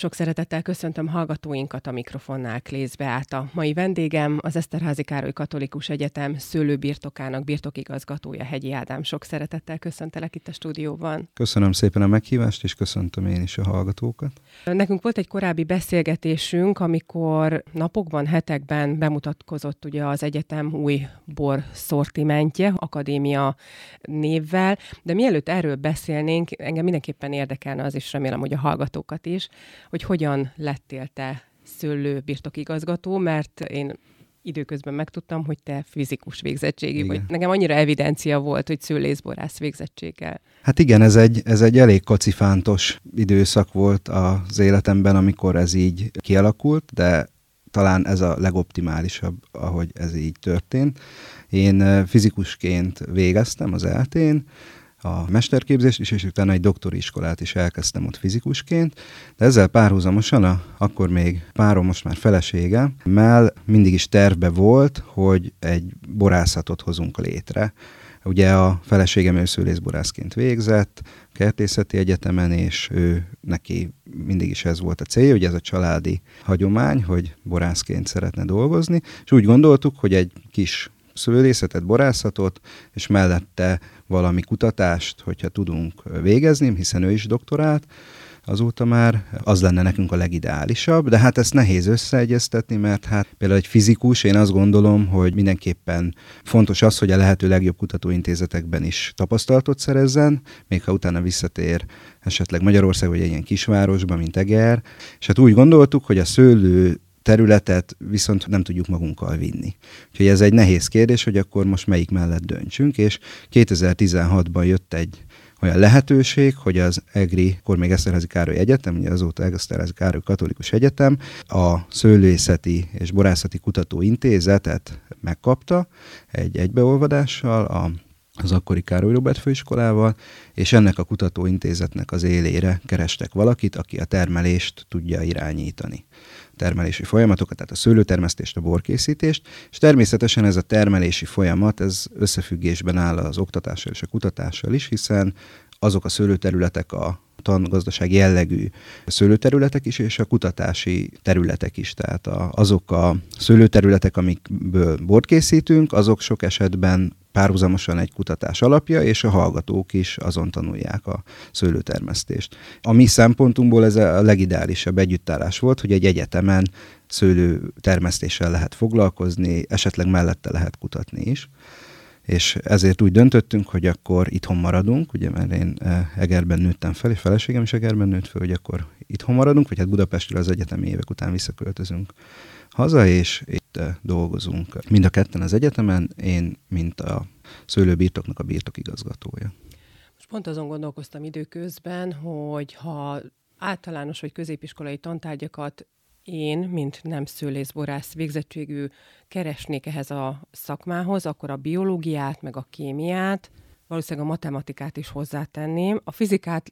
Sok szeretettel köszöntöm hallgatóinkat a mikrofonnál Klézbe át. A mai vendégem az Eszterházi Károly Katolikus Egyetem szőlőbirtokának birtokigazgatója Hegyi Ádám. Sok szeretettel köszöntelek itt a stúdióban. Köszönöm szépen a meghívást, és köszöntöm én is a hallgatókat. Nekünk volt egy korábbi beszélgetésünk, amikor napokban, hetekben bemutatkozott ugye az egyetem új bor szortimentje, akadémia névvel, de mielőtt erről beszélnénk, engem mindenképpen érdekelne az is, remélem, hogy a hallgatókat is, hogy hogyan lettél te szőlő birtokigazgató, mert én időközben megtudtam, hogy te fizikus végzettségi vagy. Nekem annyira evidencia volt, hogy szőlészborász végzettséggel. Hát igen, ez egy, ez egy elég kacifántos időszak volt az életemben, amikor ez így kialakult, de talán ez a legoptimálisabb, ahogy ez így történt. Én fizikusként végeztem az eltén, a mesterképzést is, és utána egy doktori iskolát is elkezdtem ott fizikusként, de ezzel párhuzamosan, a, akkor még párom, most már felesége, mell mindig is tervbe volt, hogy egy borászatot hozunk létre. Ugye a feleségem őszülészborászként végzett, kertészeti egyetemen, és ő neki mindig is ez volt a célja, hogy ez a családi hagyomány, hogy borászként szeretne dolgozni, és úgy gondoltuk, hogy egy kis szőlészetet, borászatot, és mellette valami kutatást, hogyha tudunk végezni, hiszen ő is doktorált, azóta már az lenne nekünk a legideálisabb, de hát ezt nehéz összeegyeztetni, mert hát például egy fizikus, én azt gondolom, hogy mindenképpen fontos az, hogy a lehető legjobb kutatóintézetekben is tapasztalatot szerezzen, még ha utána visszatér esetleg Magyarország vagy egy ilyen kisvárosba, mint Eger, és hát úgy gondoltuk, hogy a szőlő területet viszont nem tudjuk magunkkal vinni. Úgyhogy ez egy nehéz kérdés, hogy akkor most melyik mellett döntsünk, és 2016-ban jött egy olyan lehetőség, hogy az EGRI, akkor még Eszterházi Károly Egyetem, ugye azóta Eszterházi Károly Katolikus Egyetem, a Szőlőszeti és Borászati Kutatóintézetet megkapta egy egybeolvadással a az akkori Károly Robert főiskolával, és ennek a kutatóintézetnek az élére kerestek valakit, aki a termelést tudja irányítani termelési folyamatokat, tehát a szőlőtermesztést, a borkészítést, és természetesen ez a termelési folyamat, ez összefüggésben áll az oktatással és a kutatással is, hiszen azok a szőlőterületek a tangazdasági jellegű szőlőterületek is, és a kutatási területek is. Tehát a, azok a szőlőterületek, amikből bort készítünk, azok sok esetben párhuzamosan egy kutatás alapja, és a hallgatók is azon tanulják a szőlőtermesztést. A mi szempontunkból ez a legideálisabb együttállás volt, hogy egy egyetemen szőlőtermesztéssel lehet foglalkozni, esetleg mellette lehet kutatni is és ezért úgy döntöttünk, hogy akkor itthon maradunk, ugye mert én eh, Egerben nőttem fel, és feleségem is Egerben nőtt fel, hogy akkor itthon maradunk, vagy hát Budapestről az egyetemi évek után visszaköltözünk haza, és itt eh, dolgozunk. Mind a ketten az egyetemen, én, mint a szőlőbirtoknak a birtokigazgatója. Most pont azon gondolkoztam időközben, hogy ha általános vagy középiskolai tantárgyakat én, mint nem szőlészborász végzettségű keresnék ehhez a szakmához, akkor a biológiát, meg a kémiát, valószínűleg a matematikát is hozzátenném. A fizikát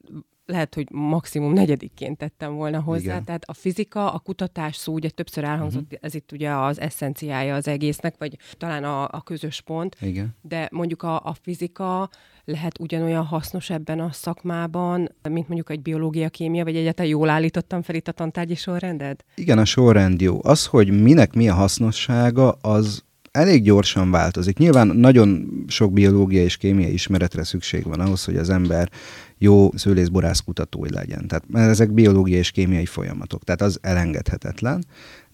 lehet, hogy maximum negyedikként tettem volna hozzá. Igen. Tehát a fizika, a kutatás szó ugye többször elhangzott, uh-huh. ez itt ugye az eszenciája az egésznek, vagy talán a, a közös pont. Igen. De mondjuk a, a fizika lehet ugyanolyan hasznos ebben a szakmában, mint mondjuk egy biológia, kémia, vagy egyáltalán jól állítottam fel itt a tantárgyi sorrendet? Igen, a sorrend jó. Az, hogy minek mi a hasznossága, az elég gyorsan változik. Nyilván nagyon sok biológia és kémia ismeretre szükség van ahhoz, hogy az ember jó szőlészborász kutatói legyen. Tehát mert ezek biológiai és kémiai folyamatok, tehát az elengedhetetlen.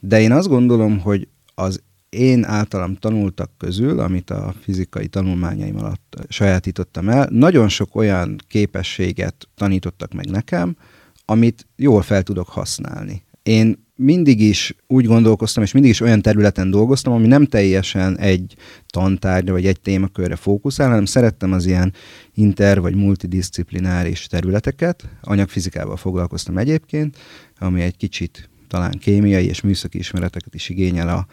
De én azt gondolom, hogy az én általam tanultak közül, amit a fizikai tanulmányaim alatt sajátítottam el, nagyon sok olyan képességet tanítottak meg nekem, amit jól fel tudok használni. Én mindig is úgy gondolkoztam, és mindig is olyan területen dolgoztam, ami nem teljesen egy tantárgyra vagy egy témakörre fókuszál, hanem szerettem az ilyen inter- vagy multidisciplináris területeket. Anyagfizikával foglalkoztam egyébként, ami egy kicsit talán kémiai és műszaki ismereteket is igényel a,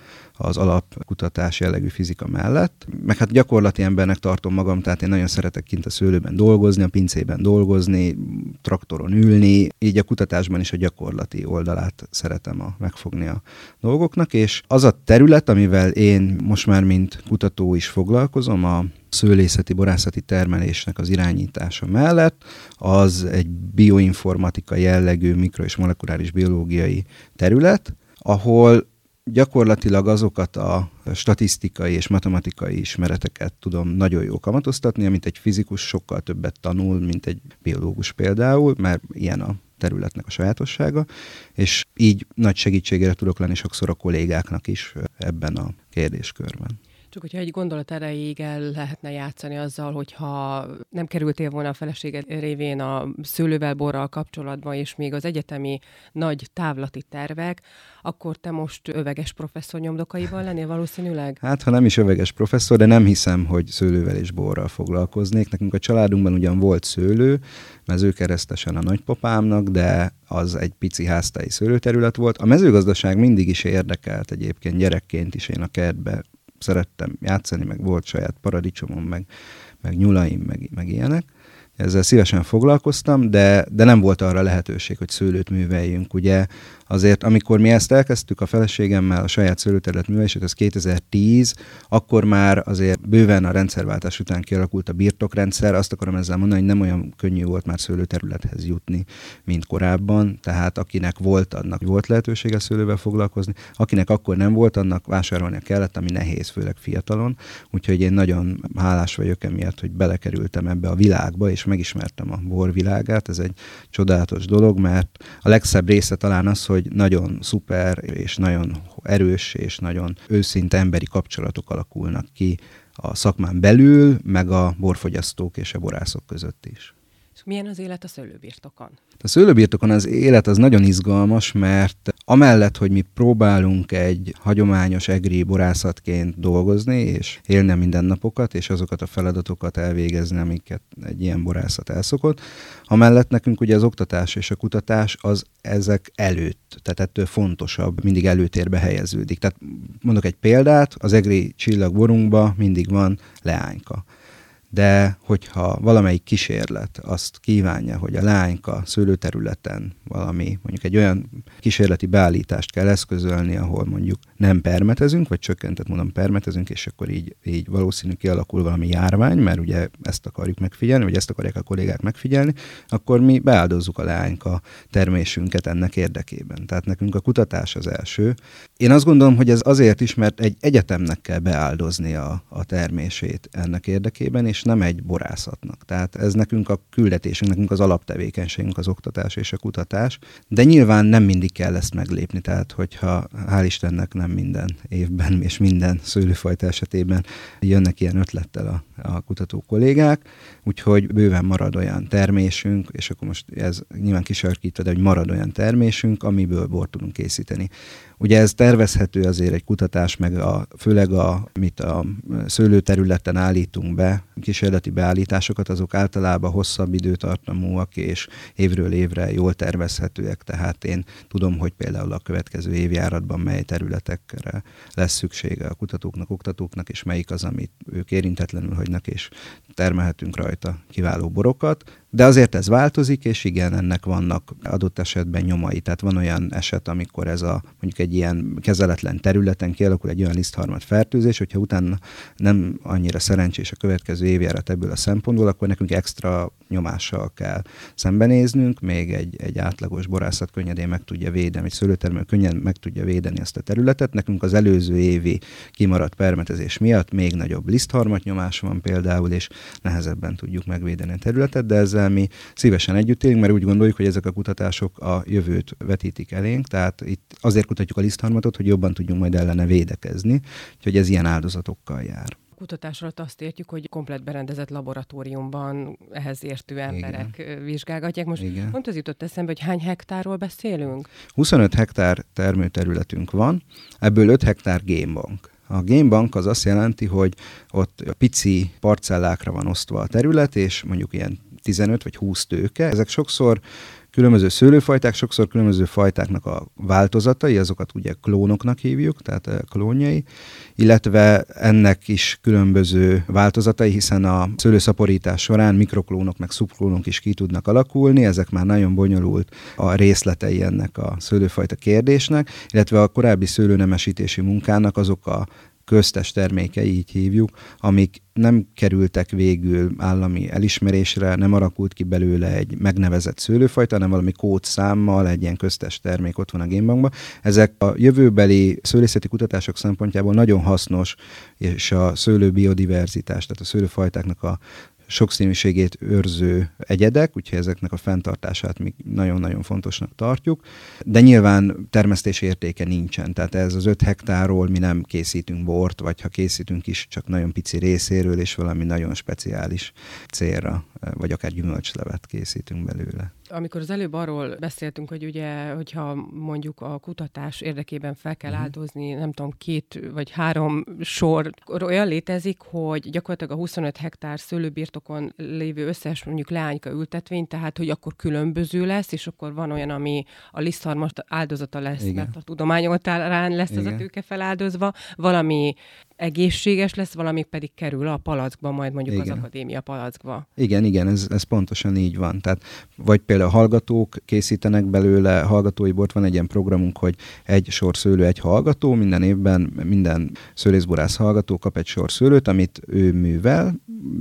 az alapkutatás jellegű fizika mellett. Meg hát gyakorlati embernek tartom magam, tehát én nagyon szeretek kint a szőlőben dolgozni, a pincében dolgozni, traktoron ülni, így a kutatásban is a gyakorlati oldalát szeretem a, megfogni a dolgoknak, és az a terület, amivel én most már mint kutató is foglalkozom, a szőlészeti, borászati termelésnek az irányítása mellett, az egy bioinformatika jellegű mikro- és molekuláris biológiai terület, ahol gyakorlatilag azokat a statisztikai és matematikai ismereteket tudom nagyon jól kamatoztatni, amit egy fizikus sokkal többet tanul, mint egy biológus például, mert ilyen a területnek a sajátossága, és így nagy segítségére tudok lenni sokszor a kollégáknak is ebben a kérdéskörben. Csak hogyha egy gondolat erejéig el lehetne játszani azzal, hogyha nem kerültél volna a feleséged révén a szőlővel, borral kapcsolatban, és még az egyetemi nagy távlati tervek, akkor te most öveges professzor nyomdokaival lennél valószínűleg? Hát, ha nem is öveges professzor, de nem hiszem, hogy szőlővel és borral foglalkoznék. Nekünk a családunkban ugyan volt szőlő, mezőkeresztesen a nagypapámnak, de az egy pici háztai szőlőterület volt. A mezőgazdaság mindig is érdekelt egyébként gyerekként is én a kertbe szerettem játszani, meg volt saját paradicsomom, meg, meg nyulaim, meg, meg ilyenek. Ezzel szívesen foglalkoztam, de, de nem volt arra lehetőség, hogy szőlőt műveljünk. Ugye azért amikor mi ezt elkezdtük a feleségemmel, a saját szőlőterület művelését, az 2010, akkor már azért bőven a rendszerváltás után kialakult a birtokrendszer. Azt akarom ezzel mondani, hogy nem olyan könnyű volt már szőlőterülethez jutni, mint korábban. Tehát akinek volt, annak volt lehetősége szőlővel foglalkozni, akinek akkor nem volt, annak vásárolnia kellett, ami nehéz, főleg fiatalon. Úgyhogy én nagyon hálás vagyok emiatt, hogy belekerültem ebbe a világba, és megismertem a borvilágát. Ez egy csodálatos dolog, mert a legszebb része talán az, hogy hogy nagyon szuper és nagyon erős és nagyon őszinte emberi kapcsolatok alakulnak ki a szakmán belül, meg a borfogyasztók és a borászok között is. És milyen az élet a szőlőbirtokon? A szőlőbirtokon az élet az nagyon izgalmas, mert amellett, hogy mi próbálunk egy hagyományos egri borászatként dolgozni, és élni mindennapokat, és azokat a feladatokat elvégezni, amiket egy ilyen borászat elszokott, amellett nekünk ugye az oktatás és a kutatás az ezek előtt, tehát ettől fontosabb, mindig előtérbe helyeződik. Tehát mondok egy példát, az egri csillagborunkban mindig van leányka de hogyha valamelyik kísérlet azt kívánja, hogy a lányka szőlőterületen valami, mondjuk egy olyan kísérleti beállítást kell eszközölni, ahol mondjuk nem permetezünk, vagy csökkentett mondom permetezünk, és akkor így, így valószínű kialakul valami járvány, mert ugye ezt akarjuk megfigyelni, vagy ezt akarják a kollégák megfigyelni, akkor mi beáldozzuk a lányka termésünket ennek érdekében. Tehát nekünk a kutatás az első. Én azt gondolom, hogy ez azért is, mert egy egyetemnek kell beáldozni a, a termését ennek érdekében, és nem egy borászatnak. Tehát ez nekünk a küldetésünk, nekünk az alaptevékenységünk az oktatás és a kutatás, de nyilván nem mindig kell ezt meglépni, tehát hogyha hál' Istennek nem minden évben és minden szőlőfajta esetében jönnek ilyen ötlettel a, a kutató kollégák, úgyhogy bőven marad olyan termésünk, és akkor most ez nyilván kisarkítva, de hogy marad olyan termésünk, amiből bort tudunk készíteni. Ugye ez tervezhető azért egy kutatás, meg a, főleg a, mit a szőlőterületen állítunk be, kísérleti beállításokat, azok általában hosszabb időtartamúak és évről évre jól tervezhetőek, tehát én tudom, hogy például a következő évjáratban mely területekre lesz szüksége a kutatóknak, oktatóknak, és melyik az, amit ők érintetlenül hagynak, és termelhetünk rajta kiváló borokat, de azért ez változik, és igen, ennek vannak adott esetben nyomai. Tehát van olyan eset, amikor ez a mondjuk egy ilyen kezeletlen területen kialakul egy olyan lisztharmat fertőzés, hogyha utána nem annyira szerencsés a következő évjárat ebből a szempontból, akkor nekünk extra nyomással kell szembenéznünk, még egy, egy átlagos borászat könnyedén meg tudja védeni, egy szőlőtermelő könnyen meg tudja védeni ezt a területet. Nekünk az előző évi kimaradt permetezés miatt még nagyobb lisztharmat nyomás van például, és nehezebben tudjuk megvédeni a területet, de ezzel mi szívesen együtt élünk, mert úgy gondoljuk, hogy ezek a kutatások a jövőt vetítik elénk, tehát itt azért kutatjuk a lisztharmatot, hogy jobban tudjunk majd ellene védekezni, úgyhogy ez ilyen áldozatokkal jár kutatás alatt azt értjük, hogy komplet berendezett laboratóriumban ehhez értő emberek Igen. vizsgálgatják. Most Igen. pont az jutott eszembe, hogy hány hektárról beszélünk? 25 hektár termőterületünk van, ebből 5 hektár gémbank. A Gamebank az azt jelenti, hogy ott pici parcellákra van osztva a terület, és mondjuk ilyen 15 vagy 20 tőke. Ezek sokszor különböző szőlőfajták, sokszor különböző fajtáknak a változatai, azokat ugye klónoknak hívjuk, tehát eh, klónjai, illetve ennek is különböző változatai, hiszen a szőlőszaporítás során mikroklónok meg szubklónok is ki tudnak alakulni, ezek már nagyon bonyolult a részletei ennek a szőlőfajta kérdésnek, illetve a korábbi szőlőnemesítési munkának azok a köztes termékei, így hívjuk, amik nem kerültek végül állami elismerésre, nem alakult ki belőle egy megnevezett szőlőfajta, hanem valami kódszámmal egy ilyen köztes termék ott van a génbankban. Ezek a jövőbeli szőlészeti kutatások szempontjából nagyon hasznos, és a szőlő biodiverzitás, tehát a szőlőfajtáknak a sokszínűségét őrző egyedek, úgyhogy ezeknek a fenntartását mi nagyon-nagyon fontosnak tartjuk, de nyilván termesztési értéke nincsen, tehát ez az 5 hektárról mi nem készítünk bort, vagy ha készítünk is, csak nagyon pici részéről, és valami nagyon speciális célra, vagy akár gyümölcslevet készítünk belőle. Amikor az előbb arról beszéltünk, hogy ugye, hogyha mondjuk a kutatás érdekében fel kell uh-huh. áldozni, nem tudom, két vagy három sor, olyan létezik, hogy gyakorlatilag a 25 hektár szőlőbirtokon lévő összes mondjuk leányka ültetvény, tehát hogy akkor különböző lesz, és akkor van olyan, ami a lisztharmas áldozata lesz, Igen. mert a tudomány oltárán lesz Igen. az a tőke feláldozva, valami egészséges lesz, valami pedig kerül a palackba, majd mondjuk igen. az akadémia palackba. Igen, igen, ez, ez pontosan így van. Tehát vagy például hallgatók készítenek belőle hallgatói bort, van egy ilyen programunk, hogy egy sor szőlő, egy hallgató, minden évben minden szőlészborász hallgató kap egy sor szőlőt, amit ő művel,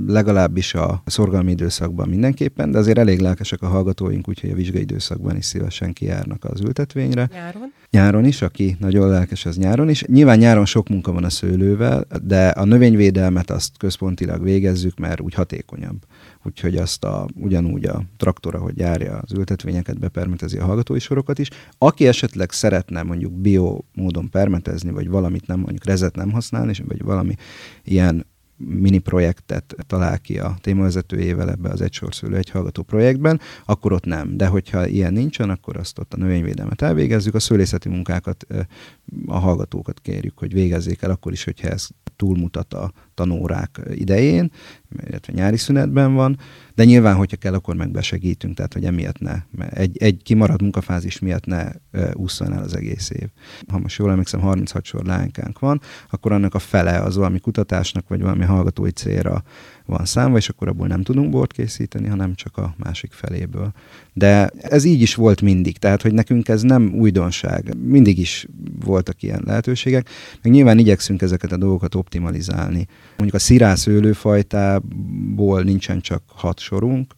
legalábbis a szorgalmi időszakban mindenképpen, de azért elég lelkesek a hallgatóink, úgyhogy a vizsgai időszakban is szívesen kijárnak az ültetvényre. Nyáron? Nyáron is, aki nagyon lelkes, az nyáron is. Nyilván nyáron sok munka van a szőlővel, de a növényvédelmet azt központilag végezzük, mert úgy hatékonyabb. Úgyhogy azt a, ugyanúgy a traktora, hogy járja az ültetvényeket, bepermetezi a hallgatói sorokat is. Aki esetleg szeretne mondjuk bio módon permetezni, vagy valamit nem, mondjuk rezet nem használni, vagy valami ilyen mini projektet talál ki a témavezetőjével ebbe az egy sorszülő, egy hallgató projektben, akkor ott nem. De hogyha ilyen nincsen, akkor azt ott a növényvédelmet elvégezzük, a szőlészeti munkákat, a hallgatókat kérjük, hogy végezzék el, akkor is, hogyha ez túlmutat a tanórák idején, illetve nyári szünetben van, de nyilván, hogyha kell, akkor meg besegítünk, tehát hogy emiatt ne, egy, egy kimaradt munkafázis miatt ne ússzon el az egész év. Ha most jól emlékszem, 36 sor lánykánk van, akkor annak a fele az valami kutatásnak, vagy valami hallgatói célra van számva, és akkor abból nem tudunk bort készíteni, hanem csak a másik feléből. De ez így is volt mindig, tehát hogy nekünk ez nem újdonság. Mindig is voltak ilyen lehetőségek, meg nyilván igyekszünk ezeket a dolgokat optimalizálni. Mondjuk a szirász őlőfajtából nincsen csak hat sorunk,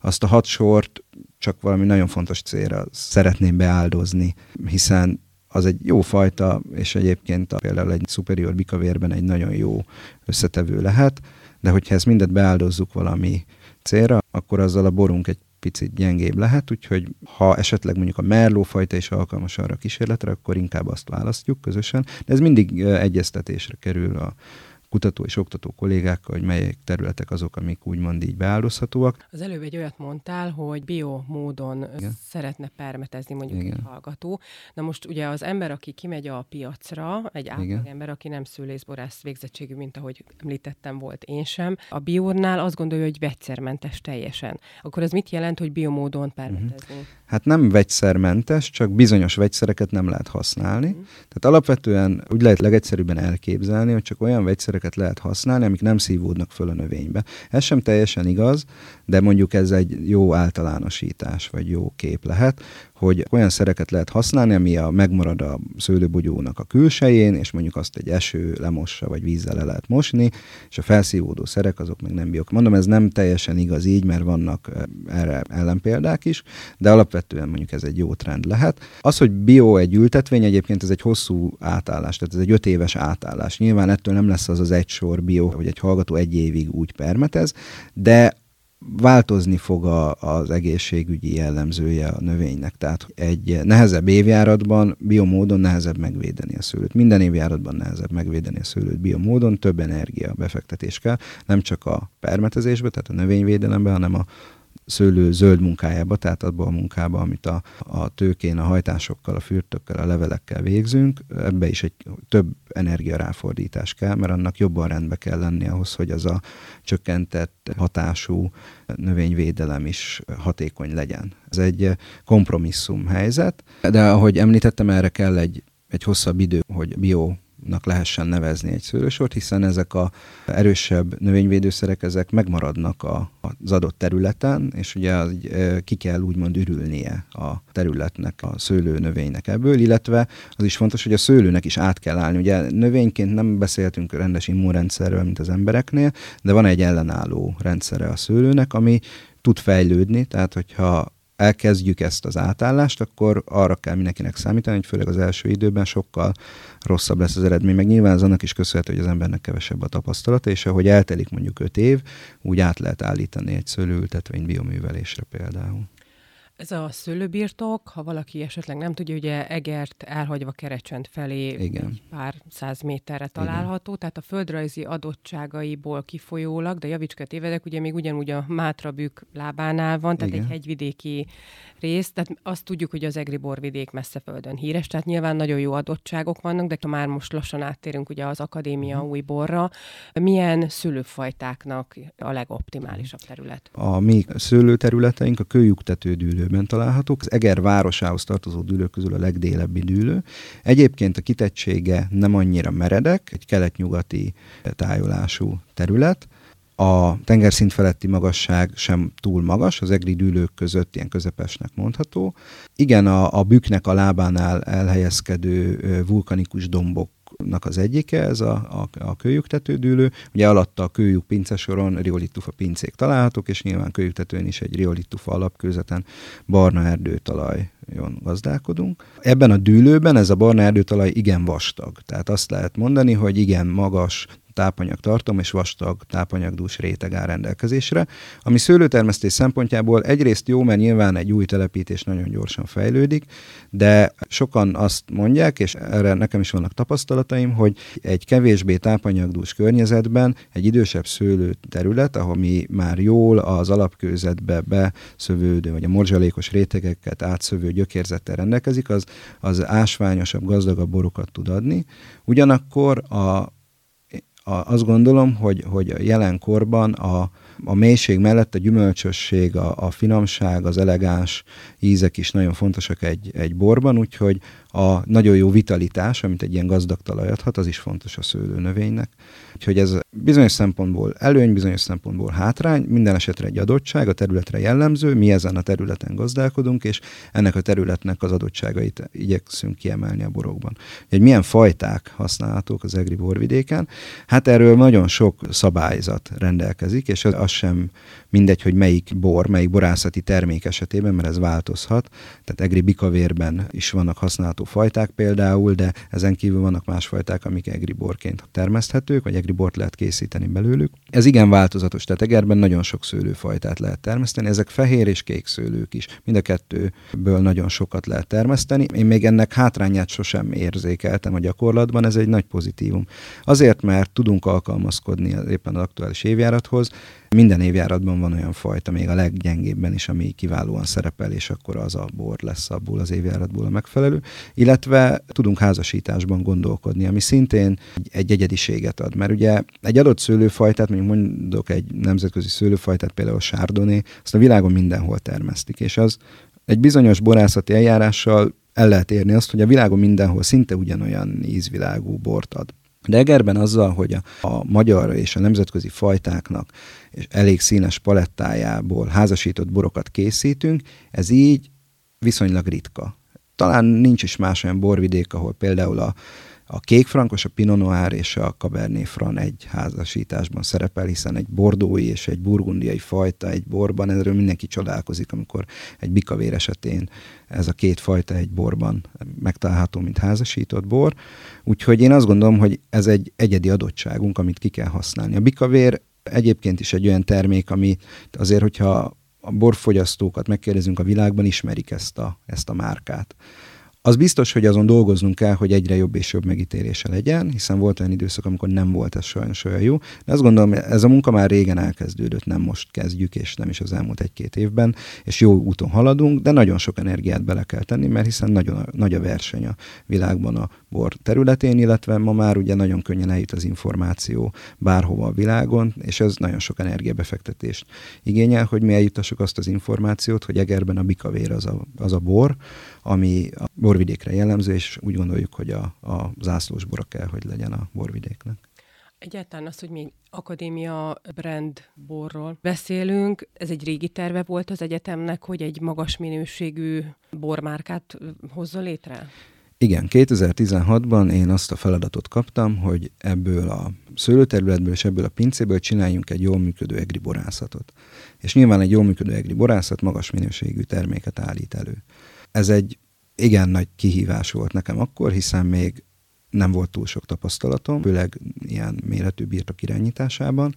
azt a hat sort csak valami nagyon fontos célra szeretném beáldozni, hiszen az egy jó fajta, és egyébként a, például egy superior bikavérben egy nagyon jó összetevő lehet, de hogyha ezt mindet beáldozzuk valami célra, akkor azzal a borunk egy picit gyengébb lehet, úgyhogy ha esetleg mondjuk a merló fajta is alkalmas arra a kísérletre, akkor inkább azt választjuk közösen. De ez mindig egyeztetésre kerül a kutató és oktató kollégákkal, hogy melyek területek azok, amik úgymond így beáldozhatóak. Az előbb egy olyat mondtál, hogy bio módon Igen. szeretne permetezni mondjuk Igen. egy hallgató. Na most ugye az ember, aki kimegy a piacra, egy átlag ember, aki nem szőlészborász végzettségű, mint ahogy említettem, volt én sem, a biónál azt gondolja, hogy vegyszermentes teljesen. Akkor ez mit jelent, hogy biomódon permetezni? Uh-huh. Hát nem vegyszermentes, csak bizonyos vegyszereket nem lehet használni. Uh-huh. Tehát alapvetően úgy lehet legegyszerűbben elképzelni, hogy csak olyan vegyszerek módszereket lehet használni, amik nem szívódnak föl a növénybe. Ez sem teljesen igaz, de mondjuk ez egy jó általánosítás, vagy jó kép lehet, hogy olyan szereket lehet használni, ami a megmarad a szőlőbogyónak a külsején, és mondjuk azt egy eső lemossa, vagy vízzel le lehet mosni, és a felszívódó szerek azok meg nem biok. Mondom, ez nem teljesen igaz így, mert vannak erre ellenpéldák is, de alapvetően mondjuk ez egy jó trend lehet. Az, hogy bio egy ültetvény, egyébként ez egy hosszú átállás, tehát ez egy öt éves átállás. Nyilván ettől nem lesz az az egy sor bio, hogy egy hallgató egy évig úgy permetez, de változni fog a, az egészségügyi jellemzője a növénynek. Tehát egy nehezebb évjáratban biomódon nehezebb megvédeni a szőlőt. Minden évjáratban nehezebb megvédeni a szőlőt biomódon, több energia befektetés kell, nem csak a permetezésbe, tehát a növényvédelembe, hanem a szőlő zöld munkájába, tehát abban a munkába, amit a, a tőkén, a hajtásokkal, a fürtökkel, a levelekkel végzünk, ebbe is egy több energiaráfordítás kell, mert annak jobban rendbe kell lenni ahhoz, hogy az a csökkentett hatású növényvédelem is hatékony legyen. Ez egy kompromisszum helyzet, de ahogy említettem, erre kell egy, egy hosszabb idő, hogy bio nak lehessen nevezni egy szőlősort, hiszen ezek a erősebb növényvédőszerek, ezek megmaradnak a, az adott területen, és ugye az, ki kell úgymond ürülnie a területnek, a szőlőnövénynek ebből, illetve az is fontos, hogy a szőlőnek is át kell állni. Ugye növényként nem beszéltünk rendes immunrendszerről, mint az embereknél, de van egy ellenálló rendszere a szőlőnek, ami tud fejlődni, tehát hogyha elkezdjük ezt az átállást, akkor arra kell mindenkinek számítani, hogy főleg az első időben sokkal rosszabb lesz az eredmény. Meg nyilván az annak is köszönhető, hogy az embernek kevesebb a tapasztalata, és ahogy eltelik mondjuk öt év, úgy át lehet állítani egy szőlőültetvény bioművelésre például. Ez a szőlőbirtok, ha valaki esetleg nem tudja, ugye Egert elhagyva Kerecsent felé Igen. pár száz méterre található, Igen. tehát a földrajzi adottságaiból kifolyólag, de javicskat évedek, ugye még ugyanúgy a Mátrabük lábánál van, tehát Igen. egy hegyvidéki rész, tehát azt tudjuk, hogy az Egri borvidék messze földön híres, tehát nyilván nagyon jó adottságok vannak, de ha már most lassan áttérünk ugye az akadémia mm. új borra, milyen szőlőfajtáknak a legoptimálisabb terület? A mi szőlőterületeink a kőjuktető dűlőben találhatók, az Eger városához tartozó dűlők közül a legdélebbi dűlő. Egyébként a kitettsége nem annyira meredek, egy kelet-nyugati tájolású terület, a tengerszint feletti magasság sem túl magas, az egri dűlők között ilyen közepesnek mondható. Igen, a, a büknek a lábánál elhelyezkedő vulkanikus dombok az egyike, ez a, a, a kőjüktetődűlő. Ugye alatta a kőjük pincesoron riolitufa pincék találhatók, és nyilván kőjüktetőn is egy riolitufa alapkőzeten barna erdőtalajon gazdálkodunk. Ebben a dűlőben ez a barna erdőtalaj igen vastag. Tehát azt lehet mondani, hogy igen magas, tápanyag tartom és vastag tápanyagdús réteg áll rendelkezésre, ami szőlőtermesztés szempontjából egyrészt jó, mert nyilván egy új telepítés nagyon gyorsan fejlődik, de sokan azt mondják, és erre nekem is vannak tapasztalataim, hogy egy kevésbé tápanyagdús környezetben egy idősebb szőlő terület, ahol mi már jól az alapkőzetbe beszövődő, vagy a morzsalékos rétegeket átszövő gyökérzettel rendelkezik, az, az ásványosabb, gazdagabb borokat tud adni. Ugyanakkor a, a, azt gondolom, hogy, hogy a jelenkorban a, a mélység mellett a gyümölcsösség, a, a finomság, az elegáns ízek is nagyon fontosak egy, egy borban, úgyhogy a nagyon jó vitalitás, amit egy ilyen gazdag talaj adhat, az is fontos a szőlőnövénynek. Úgyhogy ez bizonyos szempontból előny, bizonyos szempontból hátrány, minden esetre egy adottság, a területre jellemző, mi ezen a területen gazdálkodunk, és ennek a területnek az adottságait igyekszünk kiemelni a borokban. Hogy milyen fajták használhatók az egri borvidéken? Hát erről nagyon sok szabályzat rendelkezik, és az sem mindegy, hogy melyik bor, melyik borászati termék esetében, mert ez változhat. Tehát egri bikavérben is vannak használható fajták például, de ezen kívül vannak más fajták, amik egri borként termeszthetők, vagy egri bort lehet készíteni belőlük. Ez igen változatos, tehát egerben nagyon sok szőlőfajtát lehet termeszteni, ezek fehér és kék szőlők is. Mind a kettőből nagyon sokat lehet termeszteni. Én még ennek hátrányát sosem érzékeltem a gyakorlatban, ez egy nagy pozitívum. Azért, mert tudunk alkalmazkodni éppen az aktuális évjárathoz, minden évjáratban van olyan fajta, még a leggyengébben is, ami kiválóan szerepel, és akkor az a bor lesz abból az évjáratból a megfelelő. Illetve tudunk házasításban gondolkodni, ami szintén egy egyediséget ad. Mert ugye egy adott szőlőfajtát, mondjuk mondok egy nemzetközi szőlőfajtát, például a Chardonnay, azt a világon mindenhol termesztik, és az egy bizonyos borászati eljárással el lehet érni azt, hogy a világon mindenhol szinte ugyanolyan ízvilágú bort ad. De Egerben azzal, hogy a, a magyar és a nemzetközi fajtáknak és elég színes palettájából házasított borokat készítünk, ez így viszonylag ritka. Talán nincs is más olyan borvidék, ahol például a a kékfrankos, a Pinot Noir és a Cabernet Franc egy házasításban szerepel, hiszen egy bordói és egy burgundiai fajta egy borban, erről mindenki csodálkozik, amikor egy bikavér esetén ez a két fajta egy borban megtalálható, mint házasított bor. Úgyhogy én azt gondolom, hogy ez egy egyedi adottságunk, amit ki kell használni. A bikavér egyébként is egy olyan termék, ami azért, hogyha a borfogyasztókat megkérdezünk a világban, ismerik ezt a, ezt a márkát Az biztos, hogy azon dolgoznunk kell, hogy egyre jobb és jobb megítélése legyen, hiszen volt olyan időszak, amikor nem volt ez sajnos olyan jó. De azt gondolom, ez a munka már régen elkezdődött, nem most kezdjük, és nem is az elmúlt egy-két évben, és jó úton haladunk, de nagyon sok energiát bele kell tenni, mert hiszen nagyon nagy a verseny a világban a bor területén, illetve ma már ugye nagyon könnyen eljut az információ bárhova a világon, és ez nagyon sok energiabefektetést igényel, hogy mi eljutassuk azt az információt, hogy Egerben a bikavér az a, az a bor, ami a borvidékre jellemző, és úgy gondoljuk, hogy a, a zászlós bora kell, hogy legyen a borvidéknek. Egyáltalán az, hogy mi akadémia brand borról beszélünk, ez egy régi terve volt az egyetemnek, hogy egy magas minőségű bormárkát hozzon létre? Igen, 2016-ban én azt a feladatot kaptam, hogy ebből a szőlőterületből és ebből a pincéből csináljunk egy jól működő egri borászatot. És nyilván egy jól működő egri borászat magas minőségű terméket állít elő. Ez egy igen nagy kihívás volt nekem akkor, hiszen még nem volt túl sok tapasztalatom, főleg ilyen méretű birtok irányításában,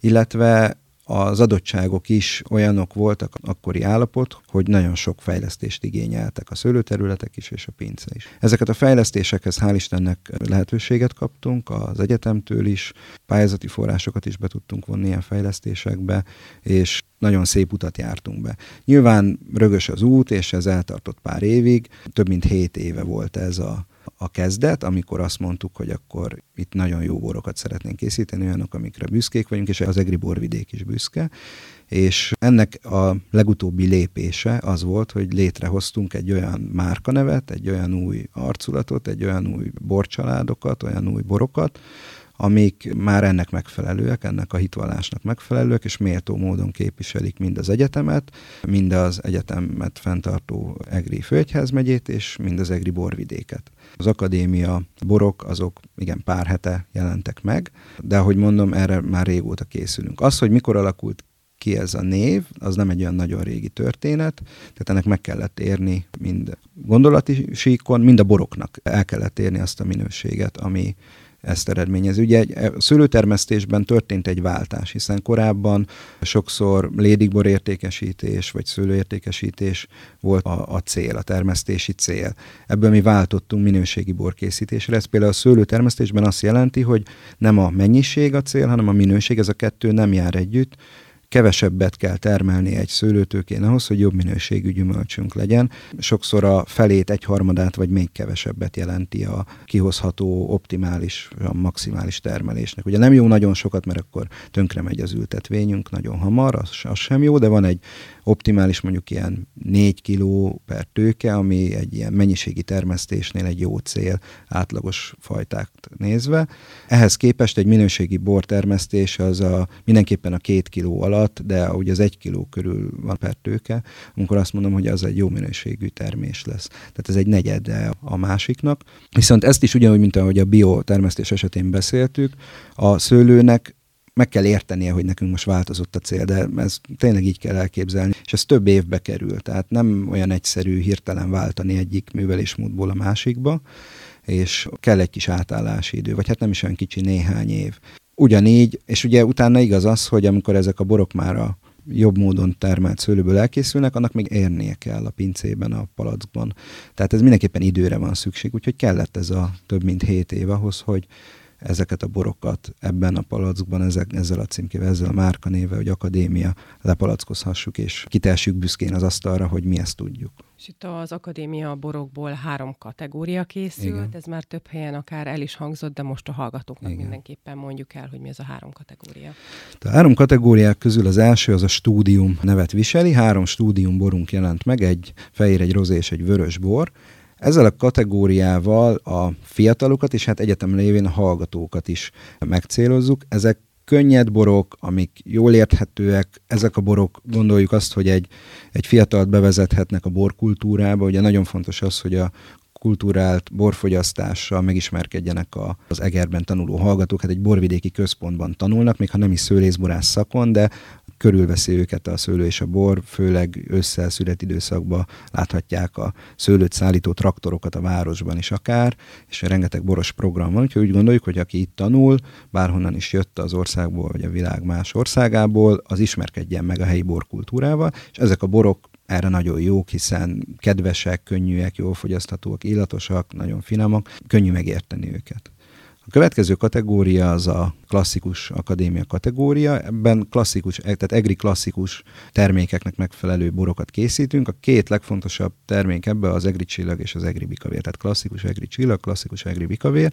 illetve az adottságok is olyanok voltak akkori állapot, hogy nagyon sok fejlesztést igényeltek a szőlőterületek is és a pince is. Ezeket a fejlesztésekhez hál' Istennek lehetőséget kaptunk az egyetemtől is, pályázati forrásokat is be tudtunk vonni ilyen fejlesztésekbe, és nagyon szép utat jártunk be. Nyilván rögös az út, és ez eltartott pár évig, több mint hét éve volt ez a a kezdet, amikor azt mondtuk, hogy akkor itt nagyon jó borokat szeretnénk készíteni, olyanok, amikre büszkék vagyunk, és az egri borvidék is büszke. És ennek a legutóbbi lépése az volt, hogy létrehoztunk egy olyan márkanevet, egy olyan új arculatot, egy olyan új borcsaládokat, olyan új borokat, amik már ennek megfelelőek, ennek a hitvallásnak megfelelőek, és méltó módon képviselik mind az egyetemet, mind az egyetemet fenntartó Egri Főegyházmegyét, és mind az Egri borvidéket. Az akadémia borok azok igen pár hete jelentek meg, de ahogy mondom, erre már régóta készülünk. Az, hogy mikor alakult ki ez a név, az nem egy olyan nagyon régi történet, tehát ennek meg kellett érni mind gondolati síkon, mind a boroknak el kellett érni azt a minőséget, ami, ezt eredményezi. Ugye egy, a szőlőtermesztésben történt egy váltás, hiszen korábban sokszor lédigbor értékesítés vagy szőlőértékesítés volt a, a cél, a termesztési cél. Ebből mi váltottunk minőségi borkészítésre. Ez például a szőlőtermesztésben azt jelenti, hogy nem a mennyiség a cél, hanem a minőség, ez a kettő nem jár együtt, kevesebbet kell termelni egy szőlőtőkén ahhoz, hogy jobb minőségű gyümölcsünk legyen. Sokszor a felét, egy harmadát vagy még kevesebbet jelenti a kihozható optimális, a maximális termelésnek. Ugye nem jó nagyon sokat, mert akkor tönkre megy az ültetvényünk nagyon hamar, az, az sem jó, de van egy optimális mondjuk ilyen 4 kiló per tőke, ami egy ilyen mennyiségi termesztésnél egy jó cél átlagos fajták nézve. Ehhez képest egy minőségi bortermesztés az a, mindenképpen a két kiló alatt, de ugye az egy kiló körül van per tőke, amikor azt mondom, hogy az egy jó minőségű termés lesz. Tehát ez egy negyede a másiknak. Viszont ezt is ugyanúgy, mint ahogy a biotermesztés esetén beszéltük, a szőlőnek meg kell értenie, hogy nekünk most változott a cél, de ez tényleg így kell elképzelni, és ez több évbe kerül, tehát nem olyan egyszerű hirtelen váltani egyik művelésmódból a másikba, és kell egy kis átállási idő, vagy hát nem is olyan kicsi, néhány év. Ugyanígy, és ugye utána igaz az, hogy amikor ezek a borok már a jobb módon termelt szőlőből elkészülnek, annak még érnie kell a pincében, a palackban. Tehát ez mindenképpen időre van szükség, úgyhogy kellett ez a több mint hét év ahhoz, hogy ezeket a borokat ebben a palackban, ezek, ezzel a címkével, ezzel a márkanével, hogy akadémia lepalackozhassuk, és kitelsük büszkén az asztalra, hogy mi ezt tudjuk. És itt az akadémia borokból három kategória készült, Igen. ez már több helyen akár el is hangzott, de most a hallgatóknak Igen. mindenképpen mondjuk el, hogy mi ez a három kategória. A három kategóriák közül az első az a stúdium nevet viseli, három stúdium borunk jelent meg, egy fehér, egy rozé és egy vörös bor. Ezzel a kategóriával a fiatalokat és hát egyetem lévén a hallgatókat is megcélozzuk. Ezek könnyed borok, amik jól érthetőek, ezek a borok gondoljuk azt, hogy egy, egy fiatalt bevezethetnek a borkultúrába. Ugye nagyon fontos az, hogy a kulturált borfogyasztással megismerkedjenek a, az Egerben tanuló hallgatók. Hát egy borvidéki központban tanulnak, még ha nem is szőlészborász szakon, de körülveszi őket a szőlő és a bor, főleg ősszel szület időszakban láthatják a szőlőt szállító traktorokat a városban is akár, és rengeteg boros program van, úgyhogy úgy gondoljuk, hogy aki itt tanul, bárhonnan is jött az országból, vagy a világ más országából, az ismerkedjen meg a helyi borkultúrával, és ezek a borok erre nagyon jók, hiszen kedvesek, könnyűek, jól fogyaszthatóak, illatosak, nagyon finomak, könnyű megérteni őket. A következő kategória az a klasszikus akadémia kategória. Ebben klasszikus, tehát egri klasszikus termékeknek megfelelő borokat készítünk. A két legfontosabb termék ebbe az egri csillag és az egri bikavér. Tehát klasszikus egri csillag, klasszikus egri bikavér.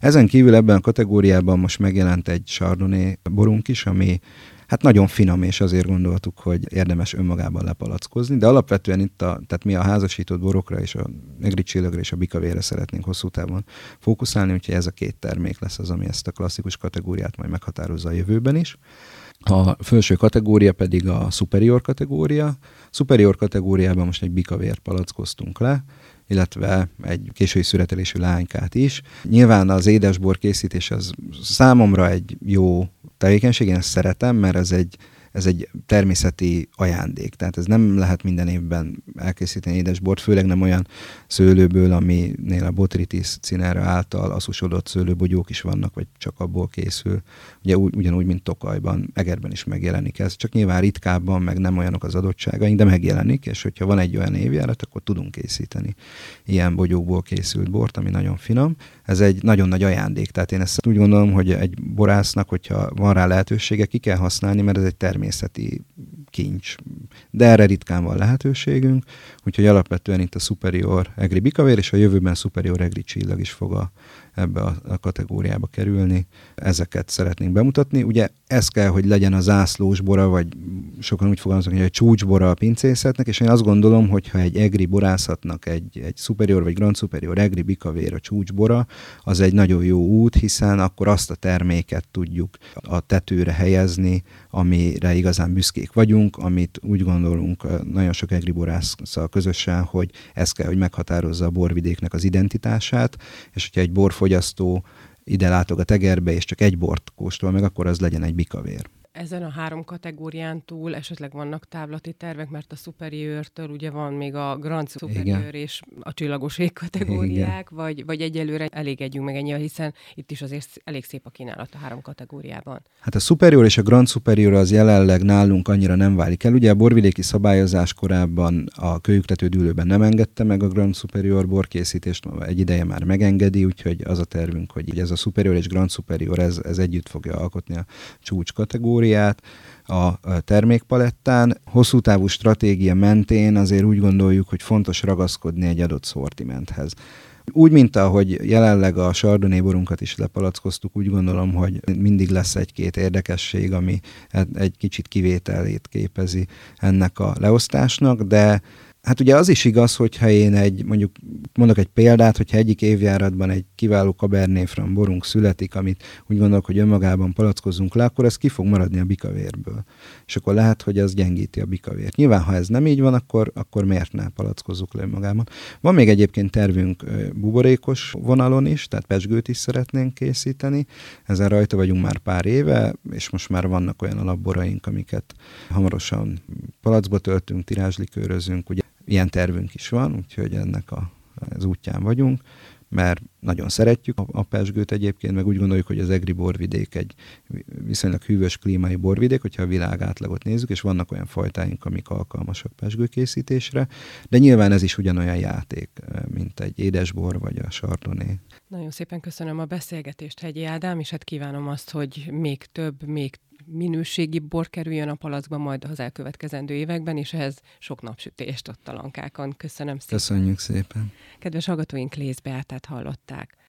Ezen kívül ebben a kategóriában most megjelent egy chardonnay borunk is, ami hát nagyon finom, és azért gondoltuk, hogy érdemes önmagában lepalackozni, de alapvetően itt a, tehát mi a házasított borokra és a negri csillagra és a bikavére szeretnénk hosszú távon fókuszálni, úgyhogy ez a két termék lesz az, ami ezt a klasszikus kategóriát majd meghatározza a jövőben is. A felső kategória pedig a superior kategória. Superior kategóriában most egy bikavért palackoztunk le, illetve egy késői születelésű lánykát is. Nyilván az édesbor készítés az számomra egy jó tevékenység, én ezt szeretem, mert ez egy ez egy természeti ajándék. Tehát ez nem lehet minden évben elkészíteni édesbort, főleg nem olyan szőlőből, aminél a botritis cinára által aszusodott szőlőbogyók is vannak, vagy csak abból készül. Ugye ugyanúgy, mint Tokajban, Egerben is megjelenik ez, csak nyilván ritkábban, meg nem olyanok az adottságaink, de megjelenik, és hogyha van egy olyan évjárat, akkor tudunk készíteni ilyen bogyókból készült bort, ami nagyon finom. Ez egy nagyon nagy ajándék, tehát én ezt úgy gondolom, hogy egy borásznak, hogyha van rá lehetősége, ki kell használni, mert ez egy természet természeti kincs. De erre ritkán van lehetőségünk, úgyhogy alapvetően itt a Superior Egri Bikavér és a jövőben Superior Egri Csillag is fog a ebbe a, a kategóriába kerülni. Ezeket szeretnénk bemutatni. Ugye ez kell, hogy legyen a zászlós bora, vagy sokan úgy fogalmaznak, hogy egy csúcsbora a pincészetnek, és én azt gondolom, hogy ha egy egri borászatnak egy, egy superior vagy grand superior egri bikavér a csúcsbora, az egy nagyon jó út, hiszen akkor azt a terméket tudjuk a tetőre helyezni, amire igazán büszkék vagyunk, amit úgy gondolunk nagyon sok egri borászszal közösen, hogy ez kell, hogy meghatározza a borvidéknek az identitását, és hogyha egy borfolyamat fogyasztó ide látogat Egerbe, és csak egy bort kóstol meg, akkor az legyen egy bikavér ezen a három kategórián túl esetleg vannak távlati tervek, mert a Superior-től ugye van még a Grand Superior és a csillagos kategóriák, vagy, vagy egyelőre elégedjünk meg ennyi, hiszen itt is azért elég szép a kínálat a három kategóriában. Hát a Superior és a Grand Superior az jelenleg nálunk annyira nem válik el. Ugye a borvidéki szabályozás korábban a kölyüktető dűlőben nem engedte meg a Grand Superior borkészítést, egy ideje már megengedi, úgyhogy az a tervünk, hogy ez a Superior és Grand Superior, ez, ez együtt fogja alkotni a csúcs kategóriát kategóriát a termékpalettán. Hosszú távú stratégia mentén azért úgy gondoljuk, hogy fontos ragaszkodni egy adott szortimenthez. Úgy, mint ahogy jelenleg a Chardonnay borunkat is lepalackoztuk, úgy gondolom, hogy mindig lesz egy-két érdekesség, ami egy kicsit kivételét képezi ennek a leosztásnak, de Hát ugye az is igaz, hogyha én egy, mondjuk mondok egy példát, hogyha egyik évjáratban egy kiváló Cabernet Franc borunk születik, amit úgy gondolok, hogy önmagában palackozunk le, akkor ez ki fog maradni a bikavérből. És akkor lehet, hogy ez gyengíti a bikavért. Nyilván, ha ez nem így van, akkor, akkor miért ne palackozzuk le önmagában. Van még egyébként tervünk buborékos vonalon is, tehát pesgőt is szeretnénk készíteni. Ezen rajta vagyunk már pár éve, és most már vannak olyan alapboraink, amiket hamarosan palacba töltünk, tirázslikőrözünk. Ugye ilyen tervünk is van, úgyhogy ennek a, az útján vagyunk, mert nagyon szeretjük a, a pesgőt egyébként, meg úgy gondoljuk, hogy az egri borvidék egy viszonylag hűvös klímai borvidék, hogyha a világ átlagot nézzük, és vannak olyan fajtáink, amik alkalmasak pesgőkészítésre, de nyilván ez is ugyanolyan játék, mint egy édesbor vagy a sardoné. Nagyon szépen köszönöm a beszélgetést, Hegyi Ádám, és hát kívánom azt, hogy még több, még minőségi bor kerüljön a palacba majd az elkövetkezendő években, és ehhez sok napsütést ott a lankákon. Köszönöm szépen. Köszönjük szépen. Kedves hallgatóink, Lész Beátát hallották.